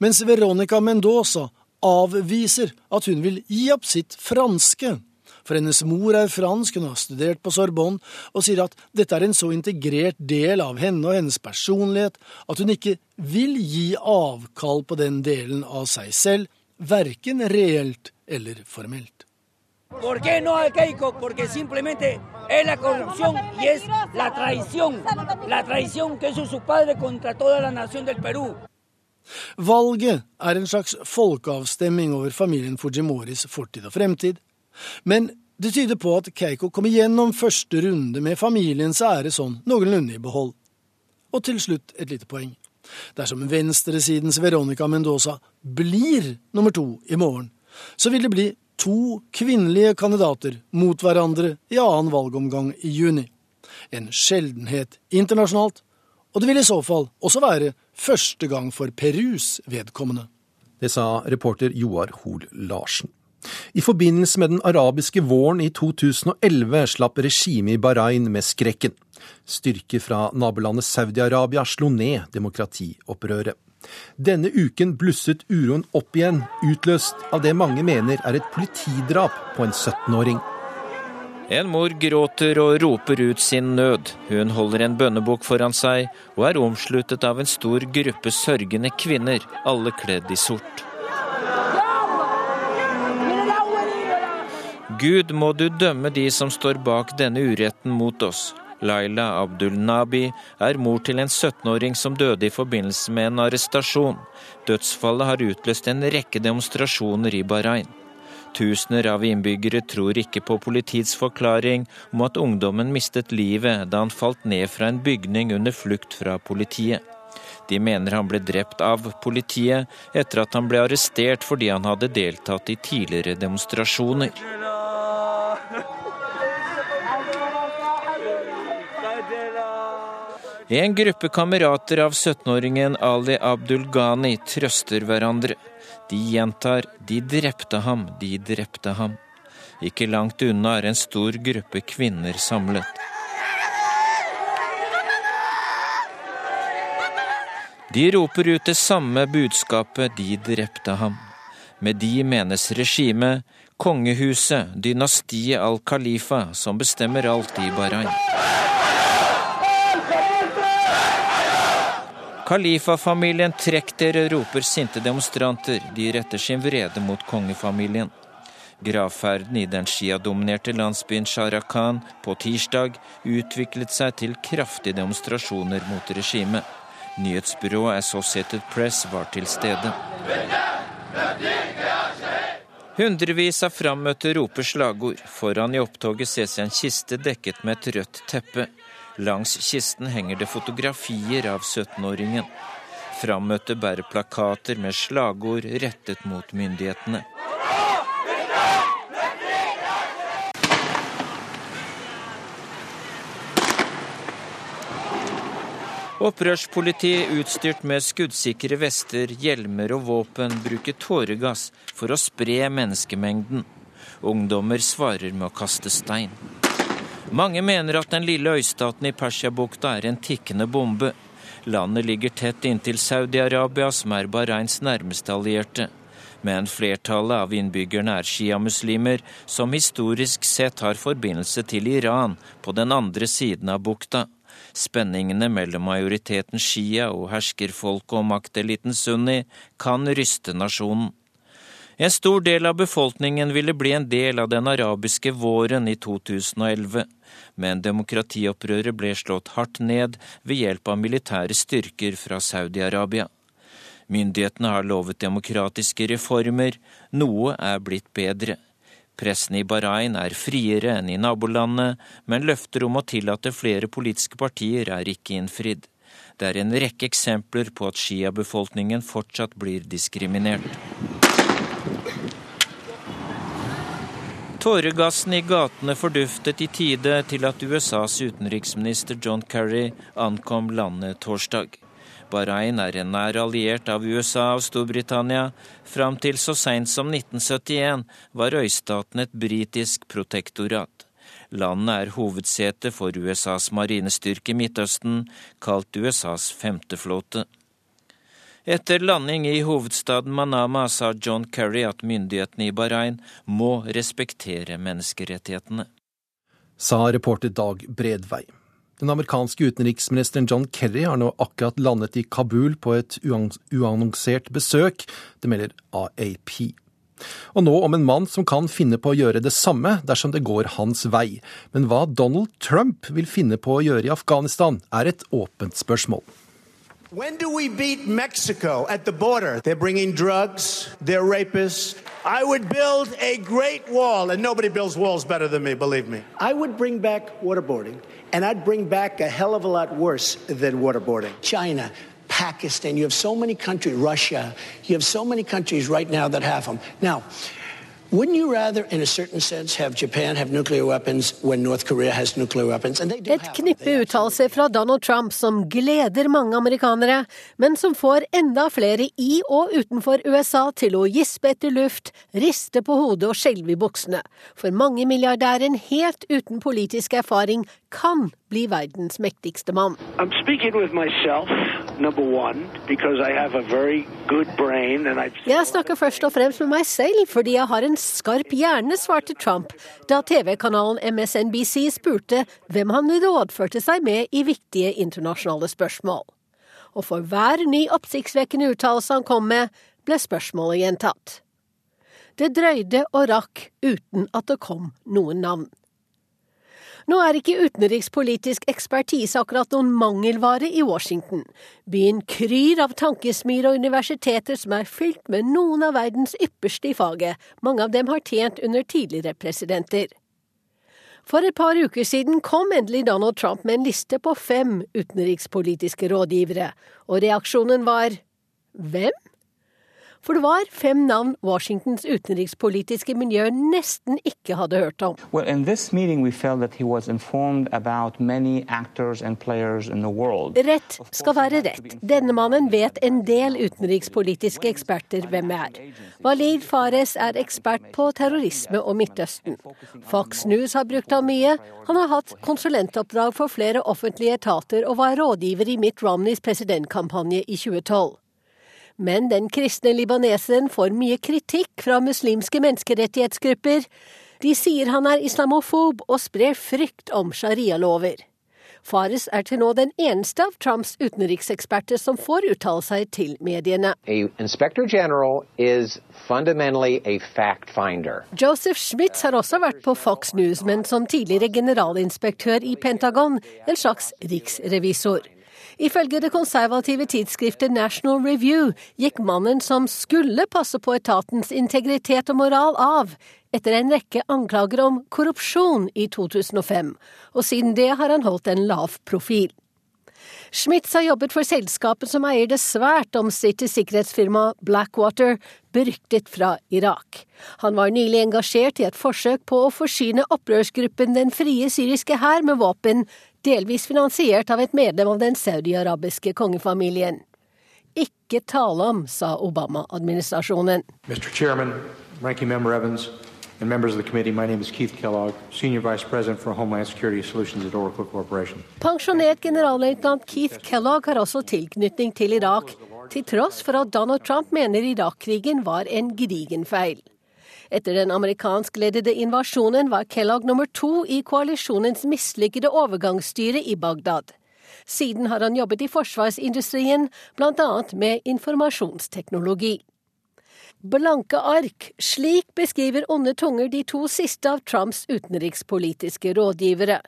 mens Veronica Mendoza avviser at hun vil gi opp sitt franske. For hennes mor er fransk, hun har studert på Sorbonne, og sier at dette er en så integrert del av henne og hennes personlighet at hun ikke vil gi avkall på den delen av seg selv, verken reelt eller formelt. ¿Por qué no a Keiko? Porque simplemente es la corrupción y es la traición. La traición que hizo su padre contra toda la nación del Perú. Valget er en slags folkeavstemning over familien Fujimoris fortid og fremtid. Men det tyder på at Keiko kommer gjennom første runde med familiens ære sånn noenlunde i behold. Og til slutt et lite poeng. Dersom venstresidens Veronica Mendoza blir nummer to i morgen, så vil det bli to kvinnelige kandidater mot hverandre i annen valgomgang i juni. En sjeldenhet internasjonalt, og det vil i så fall også være første gang for Perus vedkommende. Det sa reporter Joar Hoel Larsen. I forbindelse med den arabiske våren i 2011 slapp regimet i Bahrain med skrekken. Styrker fra nabolandet Saudi-Arabia slo ned demokratiopprøret. Denne uken blusset uroen opp igjen, utløst av det mange mener er et politidrap på en 17-åring. En mor gråter og roper ut sin nød. Hun holder en bønnebok foran seg og er omsluttet av en stor gruppe sørgende kvinner, alle kledd i sort. Gud, må du dømme de som står bak denne uretten mot oss. Laila Abdul Nabi er mor til en 17-åring som døde i forbindelse med en arrestasjon. Dødsfallet har utløst en rekke demonstrasjoner i Bahrain. Tusener av innbyggere tror ikke på politiets forklaring om at ungdommen mistet livet da han falt ned fra en bygning under flukt fra politiet. De mener han ble drept av politiet etter at han ble arrestert fordi han hadde deltatt i tidligere demonstrasjoner. En gruppe kamerater av 17-åringen Ali Abdul Ghani trøster hverandre. De gjentar 'de drepte ham, de drepte ham'. Ikke langt unna er en stor gruppe kvinner samlet. De roper ut det samme budskapet 'de drepte ham'. Med de menes regimet, kongehuset, dynastiet al-Khalifa, som bestemmer alt i Bahrain. Khalifa-familien, trekk dere, roper sinte demonstranter. De retter sin vrede mot kongefamilien. Gravferden i den sjiadominerte landsbyen Sharakan på tirsdag utviklet seg til kraftige demonstrasjoner mot regimet. Nyhetsbyrået Associated Press var til stede. Hundrevis av frammøtte roper slagord. Foran i opptoget ses en kiste dekket med et rødt teppe. Langs kisten henger det fotografier av 17-åringen. Frammøtte bærer plakater med slagord rettet mot myndighetene. Opprørspolitiet utstyrt med skuddsikre vester, hjelmer og våpen bruker tåregass for å spre menneskemengden. Ungdommer svarer med å kaste stein. Mange mener at den lille øystaten i Persiabukta er en tikkende bombe. Landet ligger tett inntil Saudi-Arabia, som er Bahrains nærmeste allierte. Men flertallet av innbyggerne er sjiamuslimer, som historisk sett har forbindelse til Iran på den andre siden av bukta. Spenningene mellom majoriteten shia og herskerfolket og makteliten sunni kan ryste nasjonen. En stor del av befolkningen ville bli en del av den arabiske våren i 2011, men demokratiopprøret ble slått hardt ned ved hjelp av militære styrker fra Saudi-Arabia. Myndighetene har lovet demokratiske reformer, noe er blitt bedre. Pressen i Bahrain er friere enn i nabolandet, men løfter om å tillate flere politiske partier er ikke innfridd. Det er en rekke eksempler på at sjiabefolkningen fortsatt blir diskriminert. Tåregassen i gatene forduftet i tide til at USAs utenriksminister John Kerry ankom landet torsdag. Bahrain er en nær alliert av USA og Storbritannia. Fram til så seint som 1971 var øystaten et britisk protektorat. Landet er hovedsete for USAs marinestyrke i Midtøsten, kalt USAs femteflåte. Etter landing i hovedstaden Manama sa John Kerry at myndighetene i Bahrain må respektere menneskerettighetene. Sa reporter Dag Bredvei. Den amerikanske utenriksministeren John Kerry har nå akkurat landet i Kabul på et uannonsert besøk. Det melder AAP. Og nå om en mann som kan finne på å gjøre det samme dersom det går hans vei. Men hva Donald Trump vil finne på å gjøre i Afghanistan, er et åpent spørsmål. When do we beat Mexico at the border? They're bringing drugs, they're rapists. I would build a great wall, and nobody builds walls better than me, believe me. I would bring back waterboarding, and I'd bring back a hell of a lot worse than waterboarding. China, Pakistan, you have so many countries, Russia, you have so many countries right now that have them. Now, Et have knippe uttalelser fra Donald Trump som gleder mange amerikanere, men som får enda flere i og utenfor USA til å gispe etter luft, riste på hodet og skjelve i buksene. For mange milliardæren helt uten politisk erfaring kan bli verdens mektigste mann. Jeg snakker først og fremst med meg selv fordi jeg har en skarp hjerne, svarte Trump da TV-kanalen MSNBC spurte hvem han rådførte seg med i viktige internasjonale spørsmål. Og for hver ny oppsiktsvekkende uttalelse han kom med, ble spørsmålet gjentatt. Det drøyde og rakk uten at det kom noen navn. Nå er ikke utenrikspolitisk ekspertise akkurat noen mangelvare i Washington. Byen kryr av tankesmier og universiteter som er fylt med noen av verdens ypperste i faget, mange av dem har tjent under tidligere presidenter. For et par uker siden kom endelig Donald Trump med en liste på fem utenrikspolitiske rådgivere, og reaksjonen var hvem? For det var fem navn Washingtons utenrikspolitiske miljø nesten ikke hadde hørt om. Well. Rett skal være rett. Denne mannen vet en del utenrikspolitiske eksperter hvem er. Walid Fares er ekspert på terrorisme og Midtøsten. Fox News har brukt ham mye. Han har hatt konsulentoppdrag for flere offentlige etater og var rådgiver i Mitt Romneys presidentkampanje i 2012. Men den kristne libaneseren får mye kritikk fra muslimske menneskerettighetsgrupper. De sier han er islamofob og sprer frykt om sharialover. Fares er til nå den eneste av Trumps utenrikseksperter som får uttale seg til mediene. Joseph Schmitz har også vært på Fox News, men som tidligere generalinspektør i Pentagon, en slags riksrevisor. Ifølge det konservative tidsskriftet National Review gikk mannen som skulle passe på etatens integritet og moral av, etter en rekke anklager om korrupsjon i 2005, og siden det har han holdt en lav profil. Schmitz har jobbet for selskapet som eier det svært omstridte sikkerhetsfirmaet Blackwater, beryktet fra Irak. Han var nylig engasjert i et forsøk på å forsyne opprørsgruppen Den frie syriske hær med våpen, delvis finansiert av et medlem av den saudi-arabiske kongefamilien. Ikke tale om, sa Obama-administrasjonen. Mr. Chairman, Ranking Member Evans, and members of the committee, my name is Keith Kellogg, Senior Vice President for Homeland Security Solutions at Oracle Corporation. Pensjonert generalløytnant Keith Kellogg har også tilknytning til Irak, til tross for at Donald Trump mener Irak-krigen var en gedigen feil. Etter den amerikanskledede invasjonen var Kellogg nummer to i koalisjonens mislykkede overgangsstyre i Bagdad. Siden har han jobbet i forsvarsindustrien, bl.a. med informasjonsteknologi. Blanke ark, slik beskriver onde tunger de to siste av Trumps utenrikspolitiske rådgivere.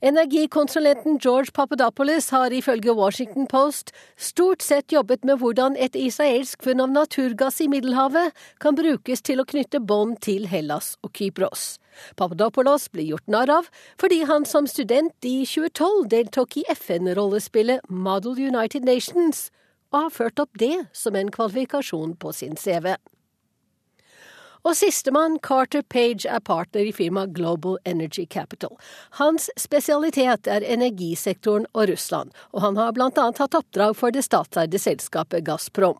Energikonsulenten George Papadopoulos har ifølge Washington Post stort sett jobbet med hvordan et israelsk funn av naturgass i Middelhavet kan brukes til å knytte bånd til Hellas og Kypros. Papadopoulos ble gjort narr av fordi han som student i 2012 deltok i FN-rollespillet Model United Nations, og har ført opp det som en kvalifikasjon på sin CV. Og sistemann, Carter Page, er partner i firmaet Global Energy Capital. Hans spesialitet er energisektoren og Russland, og han har blant annet hatt oppdrag for det statseide selskapet Gazprom.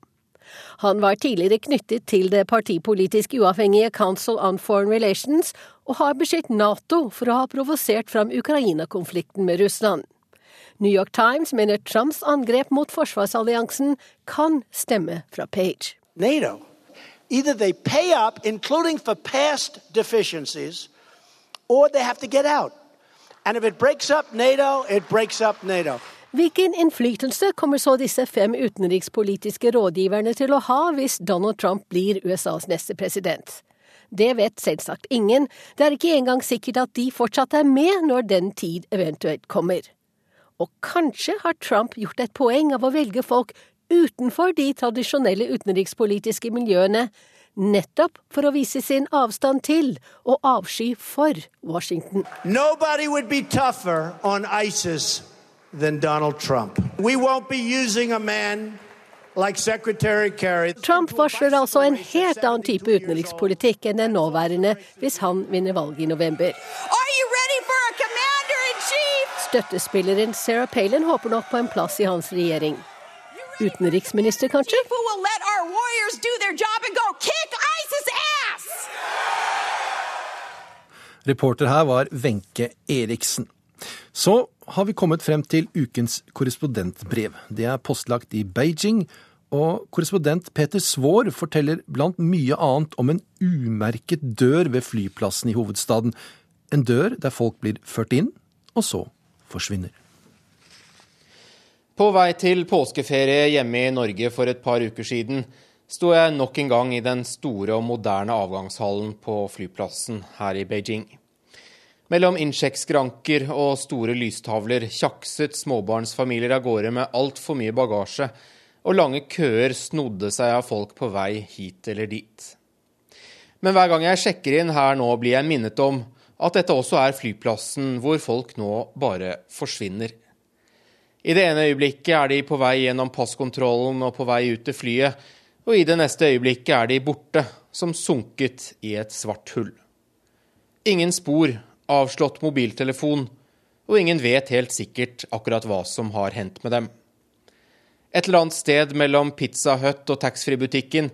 Han var tidligere knyttet til det partipolitisk uavhengige Council on Foreign Relations, og har beskyldt Nato for å ha provosert fram Ukraina-konflikten med Russland. New York Times mener Trumps angrep mot forsvarsalliansen kan stemme fra Page. NATO. Either they pay up, including for past deficiencies, or they have to get out. And if it breaks up NATO, it breaks up NATO. Hvilken innflytelse kommer så disse fem utenrikspolitiske rådgiverne til å ha hvis Donald Trump blir USAs neste president? Det vet selvsagt ingen, det er ikke engang sikkert at de fortsatt er med når den tid eventuelt kommer. Og kanskje har Trump gjort et poeng av å velge folk utenfor de tradisjonelle utenrikspolitiske miljøene, nettopp for å vise sin avstand til og avsky for Washington. Nobody would be tougher on ISIS than Donald Trump. We won't be using a man Trump varsler altså en helt annen type utenrikspolitikk enn den nåværende hvis han vinner valget i november. Støttespilleren Sarah Palin håper nok på en plass i hans regjering. Utenriksminister, kanskje? Reporter her var Wenche Eriksen. Så har vi kommet frem til ukens korrespondentbrev. Det er postlagt i Beijing, og korrespondent Peter Svaar forteller blant mye annet om en umerket dør ved flyplassen i hovedstaden. En dør der folk blir ført inn, og så forsvinner. På vei til påskeferie hjemme i Norge for et par uker siden sto jeg nok en gang i den store og moderne avgangshallen på flyplassen her i Beijing. Mellom innsjekkskranker og store lystavler tjakset småbarnsfamilier av gårde med altfor mye bagasje, og lange køer snodde seg av folk på vei hit eller dit. Men hver gang jeg sjekker inn her nå, blir jeg minnet om at dette også er flyplassen hvor folk nå bare forsvinner. I det ene øyeblikket er de på vei gjennom passkontrollen og på vei ut til flyet, og i det neste øyeblikket er de borte, som sunket i et svart hull. Ingen spor avslått mobiltelefon, og ingen vet helt sikkert akkurat hva som har hendt med dem. Et eller annet sted mellom Pizza Hut og taxfree-butikken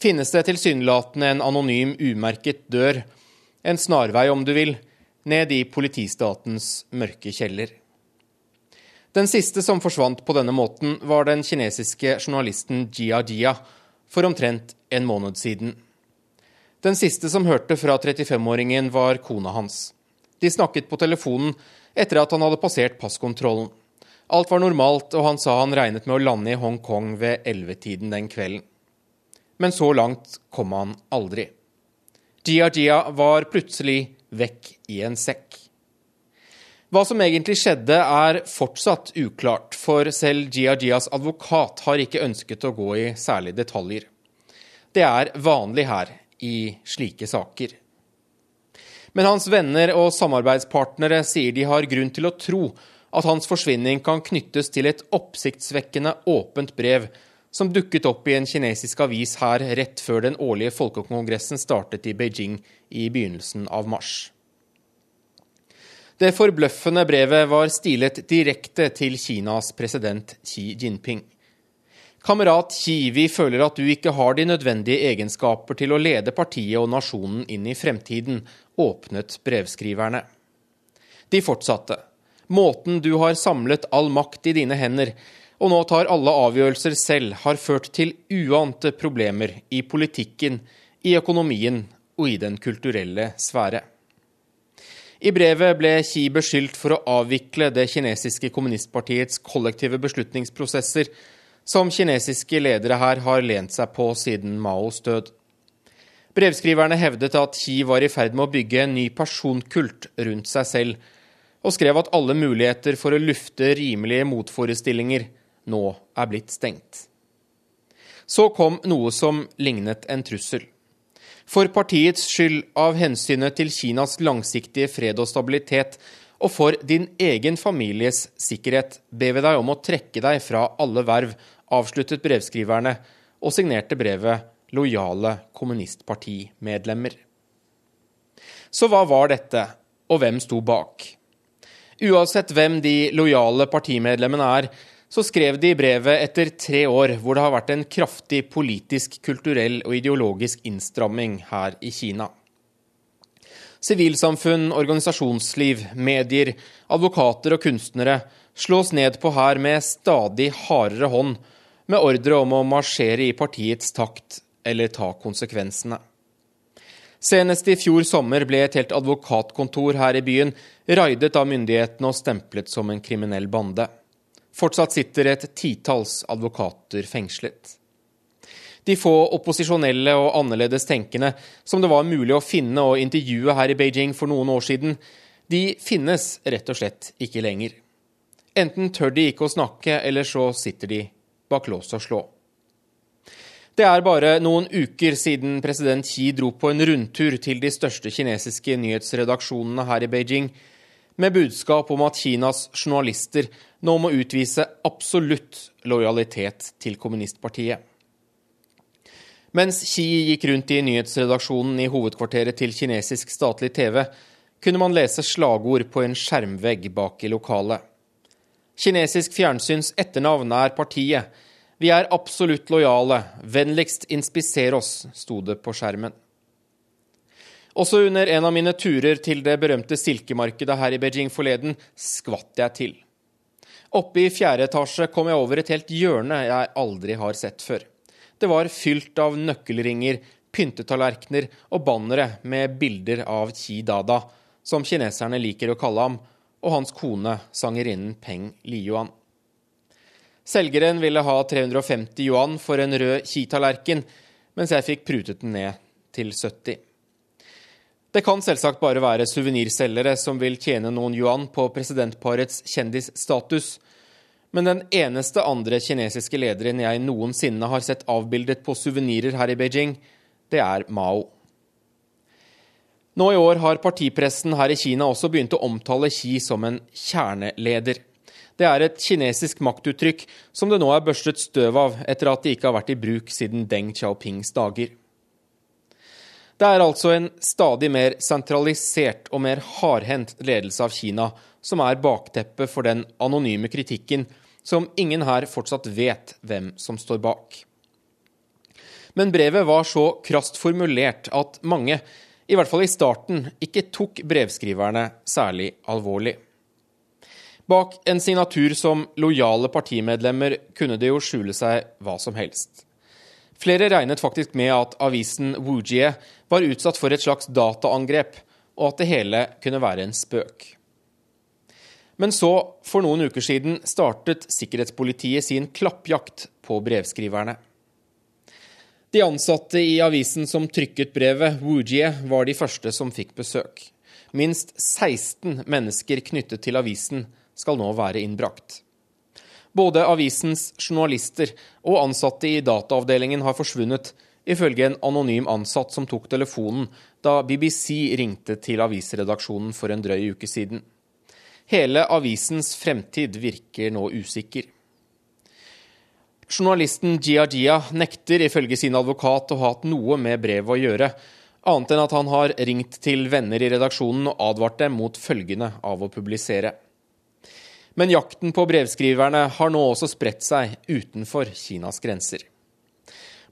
finnes det tilsynelatende en anonym, umerket dør, en snarvei om du vil, ned i politistatens mørke kjeller. Den siste som forsvant på denne måten, var den kinesiske journalisten Jia Jia for omtrent en måned siden. Den siste som hørte fra 35-åringen, var kona hans. De snakket på telefonen etter at han hadde passert passkontrollen. Alt var normalt, og han sa han regnet med å lande i Hongkong ved ellevetiden den kvelden. Men så langt kom han aldri. Jia Jia var plutselig vekk i en sekk. Hva som egentlig skjedde, er fortsatt uklart, for selv Jias advokat har ikke ønsket å gå i særlige detaljer. Det er vanlig her, i slike saker. Men hans venner og samarbeidspartnere sier de har grunn til å tro at hans forsvinning kan knyttes til et oppsiktsvekkende åpent brev som dukket opp i en kinesisk avis her rett før den årlige folkekongressen startet i Beijing i begynnelsen av mars. Det forbløffende brevet var stilet direkte til Kinas president Xi Jinping. Kamerat Xi, vi føler at du ikke har de nødvendige egenskaper til å lede partiet og nasjonen inn i fremtiden, åpnet brevskriverne. De fortsatte. Måten du har samlet all makt i dine hender, og nå tar alle avgjørelser selv, har ført til uante problemer i politikken, i økonomien og i den kulturelle sfære. I brevet ble Xi beskyldt for å avvikle det kinesiske kommunistpartiets kollektive beslutningsprosesser, som kinesiske ledere her har lent seg på siden Maos død. Brevskriverne hevdet at Xi var i ferd med å bygge en ny personkult rundt seg selv, og skrev at alle muligheter for å lufte rimelige motforestillinger nå er blitt stengt. Så kom noe som lignet en trussel. For partiets skyld, av hensynet til Kinas langsiktige fred og stabilitet, og for din egen families sikkerhet, ber vi deg om å trekke deg fra alle verv, avsluttet brevskriverne, og signerte brevet lojale kommunistpartimedlemmer. Så hva var dette, og hvem sto bak? Uansett hvem de lojale partimedlemmene er, så skrev de i brevet etter tre år hvor det har vært en kraftig politisk, kulturell og ideologisk innstramming her i Kina. Sivilsamfunn, organisasjonsliv, medier, advokater og kunstnere slås ned på her med stadig hardere hånd, med ordre om å marsjere i partiets takt eller ta konsekvensene. Senest i fjor sommer ble et helt advokatkontor her i byen raidet av myndighetene og stemplet som en kriminell bande. Fortsatt sitter et titalls advokater fengslet. De få opposisjonelle og annerledes tenkende som det var mulig å finne og intervjue her i Beijing for noen år siden, de finnes rett og slett ikke lenger. Enten tør de ikke å snakke, eller så sitter de bak lås og slå. Det er bare noen uker siden president Xi dro på en rundtur til de største kinesiske nyhetsredaksjonene her i Beijing. Med budskap om at Kinas journalister nå må utvise absolutt lojalitet til kommunistpartiet. Mens Xi gikk rundt i nyhetsredaksjonen i hovedkvarteret til kinesisk statlig TV, kunne man lese slagord på en skjermvegg bak i lokalet. Kinesisk fjernsyns etternavn er partiet. Vi er absolutt lojale. Vennligst inspiser oss, sto det på skjermen. Også under en av mine turer til det berømte silkemarkedet her i Beijing forleden, skvatt jeg til. Oppe i fjerde etasje kom jeg over et helt hjørne jeg aldri har sett før. Det var fylt av nøkkelringer, pyntetallerkener og bannere med bilder av Qi Dada, som kineserne liker å kalle ham, og hans kone, sangerinnen Peng Liyuan. Selgeren ville ha 350 yuan for en rød Qi-tallerken, mens jeg fikk prutet den ned til 70. Det kan selvsagt bare være suvenirselgere som vil tjene noen yuan på presidentparets kjendisstatus, men den eneste andre kinesiske lederen jeg noensinne har sett avbildet på suvenirer her i Beijing, det er Mao. Nå i år har partipressen her i Kina også begynt å omtale Xi som en kjerneleder. Det er et kinesisk maktuttrykk som det nå er børstet støv av etter at det ikke har vært i bruk siden Deng Xiaopings dager. Det er altså en stadig mer sentralisert og mer hardhendt ledelse av Kina som er bakteppet for den anonyme kritikken som ingen her fortsatt vet hvem som står bak. Men brevet var så krast formulert at mange, i hvert fall i starten, ikke tok brevskriverne særlig alvorlig. Bak en signatur som lojale partimedlemmer kunne det jo skjule seg hva som helst. Flere regnet faktisk med at avisen Wujie var utsatt for et slags dataangrep, og at det hele kunne være en spøk. Men så, for noen uker siden, startet sikkerhetspolitiet sin klappjakt på brevskriverne. De ansatte i avisen som trykket brevet, Woojie, var de første som fikk besøk. Minst 16 mennesker knyttet til avisen skal nå være innbrakt. Både avisens journalister og ansatte i dataavdelingen har forsvunnet, ifølge en anonym ansatt som tok telefonen da BBC ringte til avisredaksjonen for en drøy uke siden. Hele avisens fremtid virker nå usikker. Journalisten Jia nekter ifølge sin advokat å ha hatt noe med brevet å gjøre, annet enn at han har ringt til venner i redaksjonen og advart dem mot følgene av å publisere. Men jakten på brevskriverne har nå også spredt seg utenfor Kinas grenser.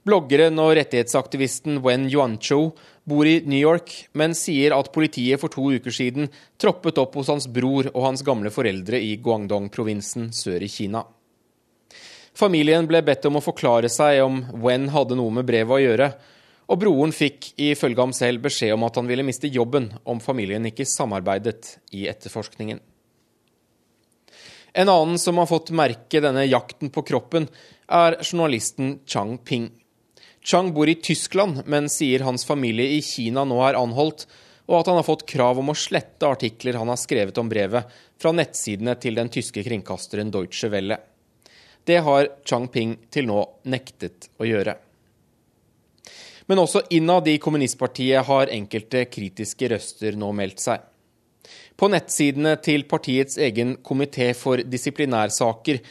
Bloggeren og rettighetsaktivisten Wen Yuancho bor i New York, men sier at politiet for to uker siden troppet opp hos hans bror og hans gamle foreldre i Guangdong-provinsen sør i Kina. Familien ble bedt om å forklare seg om Wen hadde noe med brevet å gjøre, og broren fikk ifølge ham selv beskjed om at han ville miste jobben om familien ikke samarbeidet i etterforskningen. En annen som har fått merke denne jakten på kroppen, er journalisten Chang Ping. Chang bor i Tyskland, men sier hans familie i Kina nå er anholdt, og at han har fått krav om å slette artikler han har skrevet om brevet, fra nettsidene til den tyske kringkasteren Deutsche Welle. Det har Chang Ping til nå nektet å gjøre. Men også innad i kommunistpartiet har enkelte kritiske røster nå meldt seg. På nettsidene til partiets egen komité for disiplinærsaker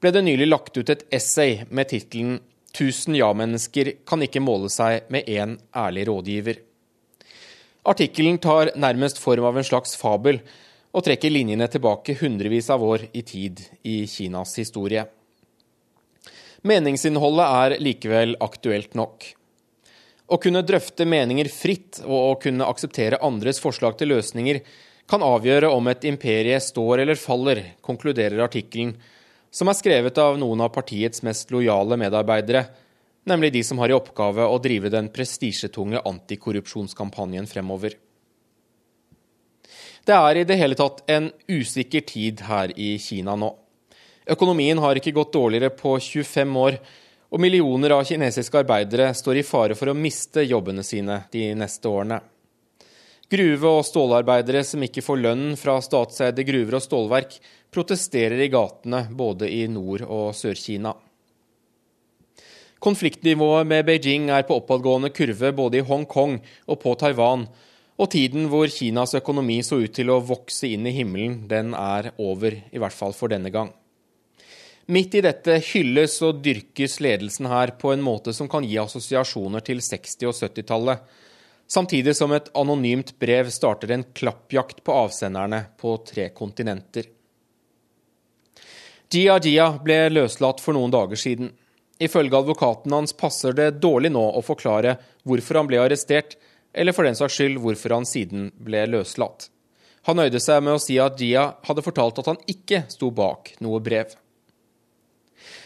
ble det nylig lagt ut et essay med tittelen 'Tusen ja-mennesker kan ikke måle seg med én ærlig rådgiver'. Artikkelen tar nærmest form av en slags fabel, og trekker linjene tilbake hundrevis av år i tid i Kinas historie. Meningsinnholdet er likevel aktuelt nok. Å kunne drøfte meninger fritt og å kunne akseptere andres forslag til løsninger kan avgjøre om et imperie står eller faller, konkluderer artikkelen, som er skrevet av noen av partiets mest lojale medarbeidere, nemlig de som har i oppgave å drive den prestisjetunge antikorrupsjonskampanjen fremover. Det er i det hele tatt en usikker tid her i Kina nå. Økonomien har ikke gått dårligere på 25 år, og millioner av kinesiske arbeidere står i fare for å miste jobbene sine de neste årene. Gruve- og stålarbeidere som ikke får lønn fra statseide gruver og stålverk, protesterer i gatene både i Nord- og Sør-Kina. Konfliktnivået med Beijing er på oppadgående kurve både i Hongkong og på Taiwan, Og tiden hvor Kinas økonomi så ut til å vokse inn i himmelen, den er over, i hvert fall for denne gang. Midt i dette hylles og dyrkes ledelsen her på en måte som kan gi assosiasjoner til 60- og 70-tallet, samtidig som et anonymt brev starter en klappjakt på avsenderne på tre kontinenter. Jia Jia ble løslatt for noen dager siden. Ifølge advokaten hans passer det dårlig nå å forklare hvorfor han ble arrestert, eller for den saks skyld hvorfor han siden ble løslatt. Han nøyde seg med å si at Jia hadde fortalt at han ikke sto bak noe brev.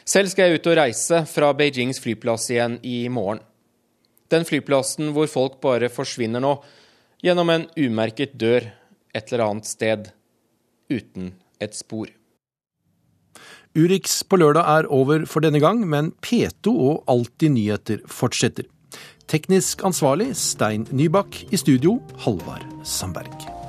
Selv skal jeg ut og reise fra Beijings flyplass igjen i morgen. Den flyplassen hvor folk bare forsvinner nå, gjennom en umerket dør et eller annet sted, uten et spor. Urix på lørdag er over for denne gang, men P2 og Alltid nyheter fortsetter. Teknisk ansvarlig Stein Nybakk. I studio Halvard Sandberg.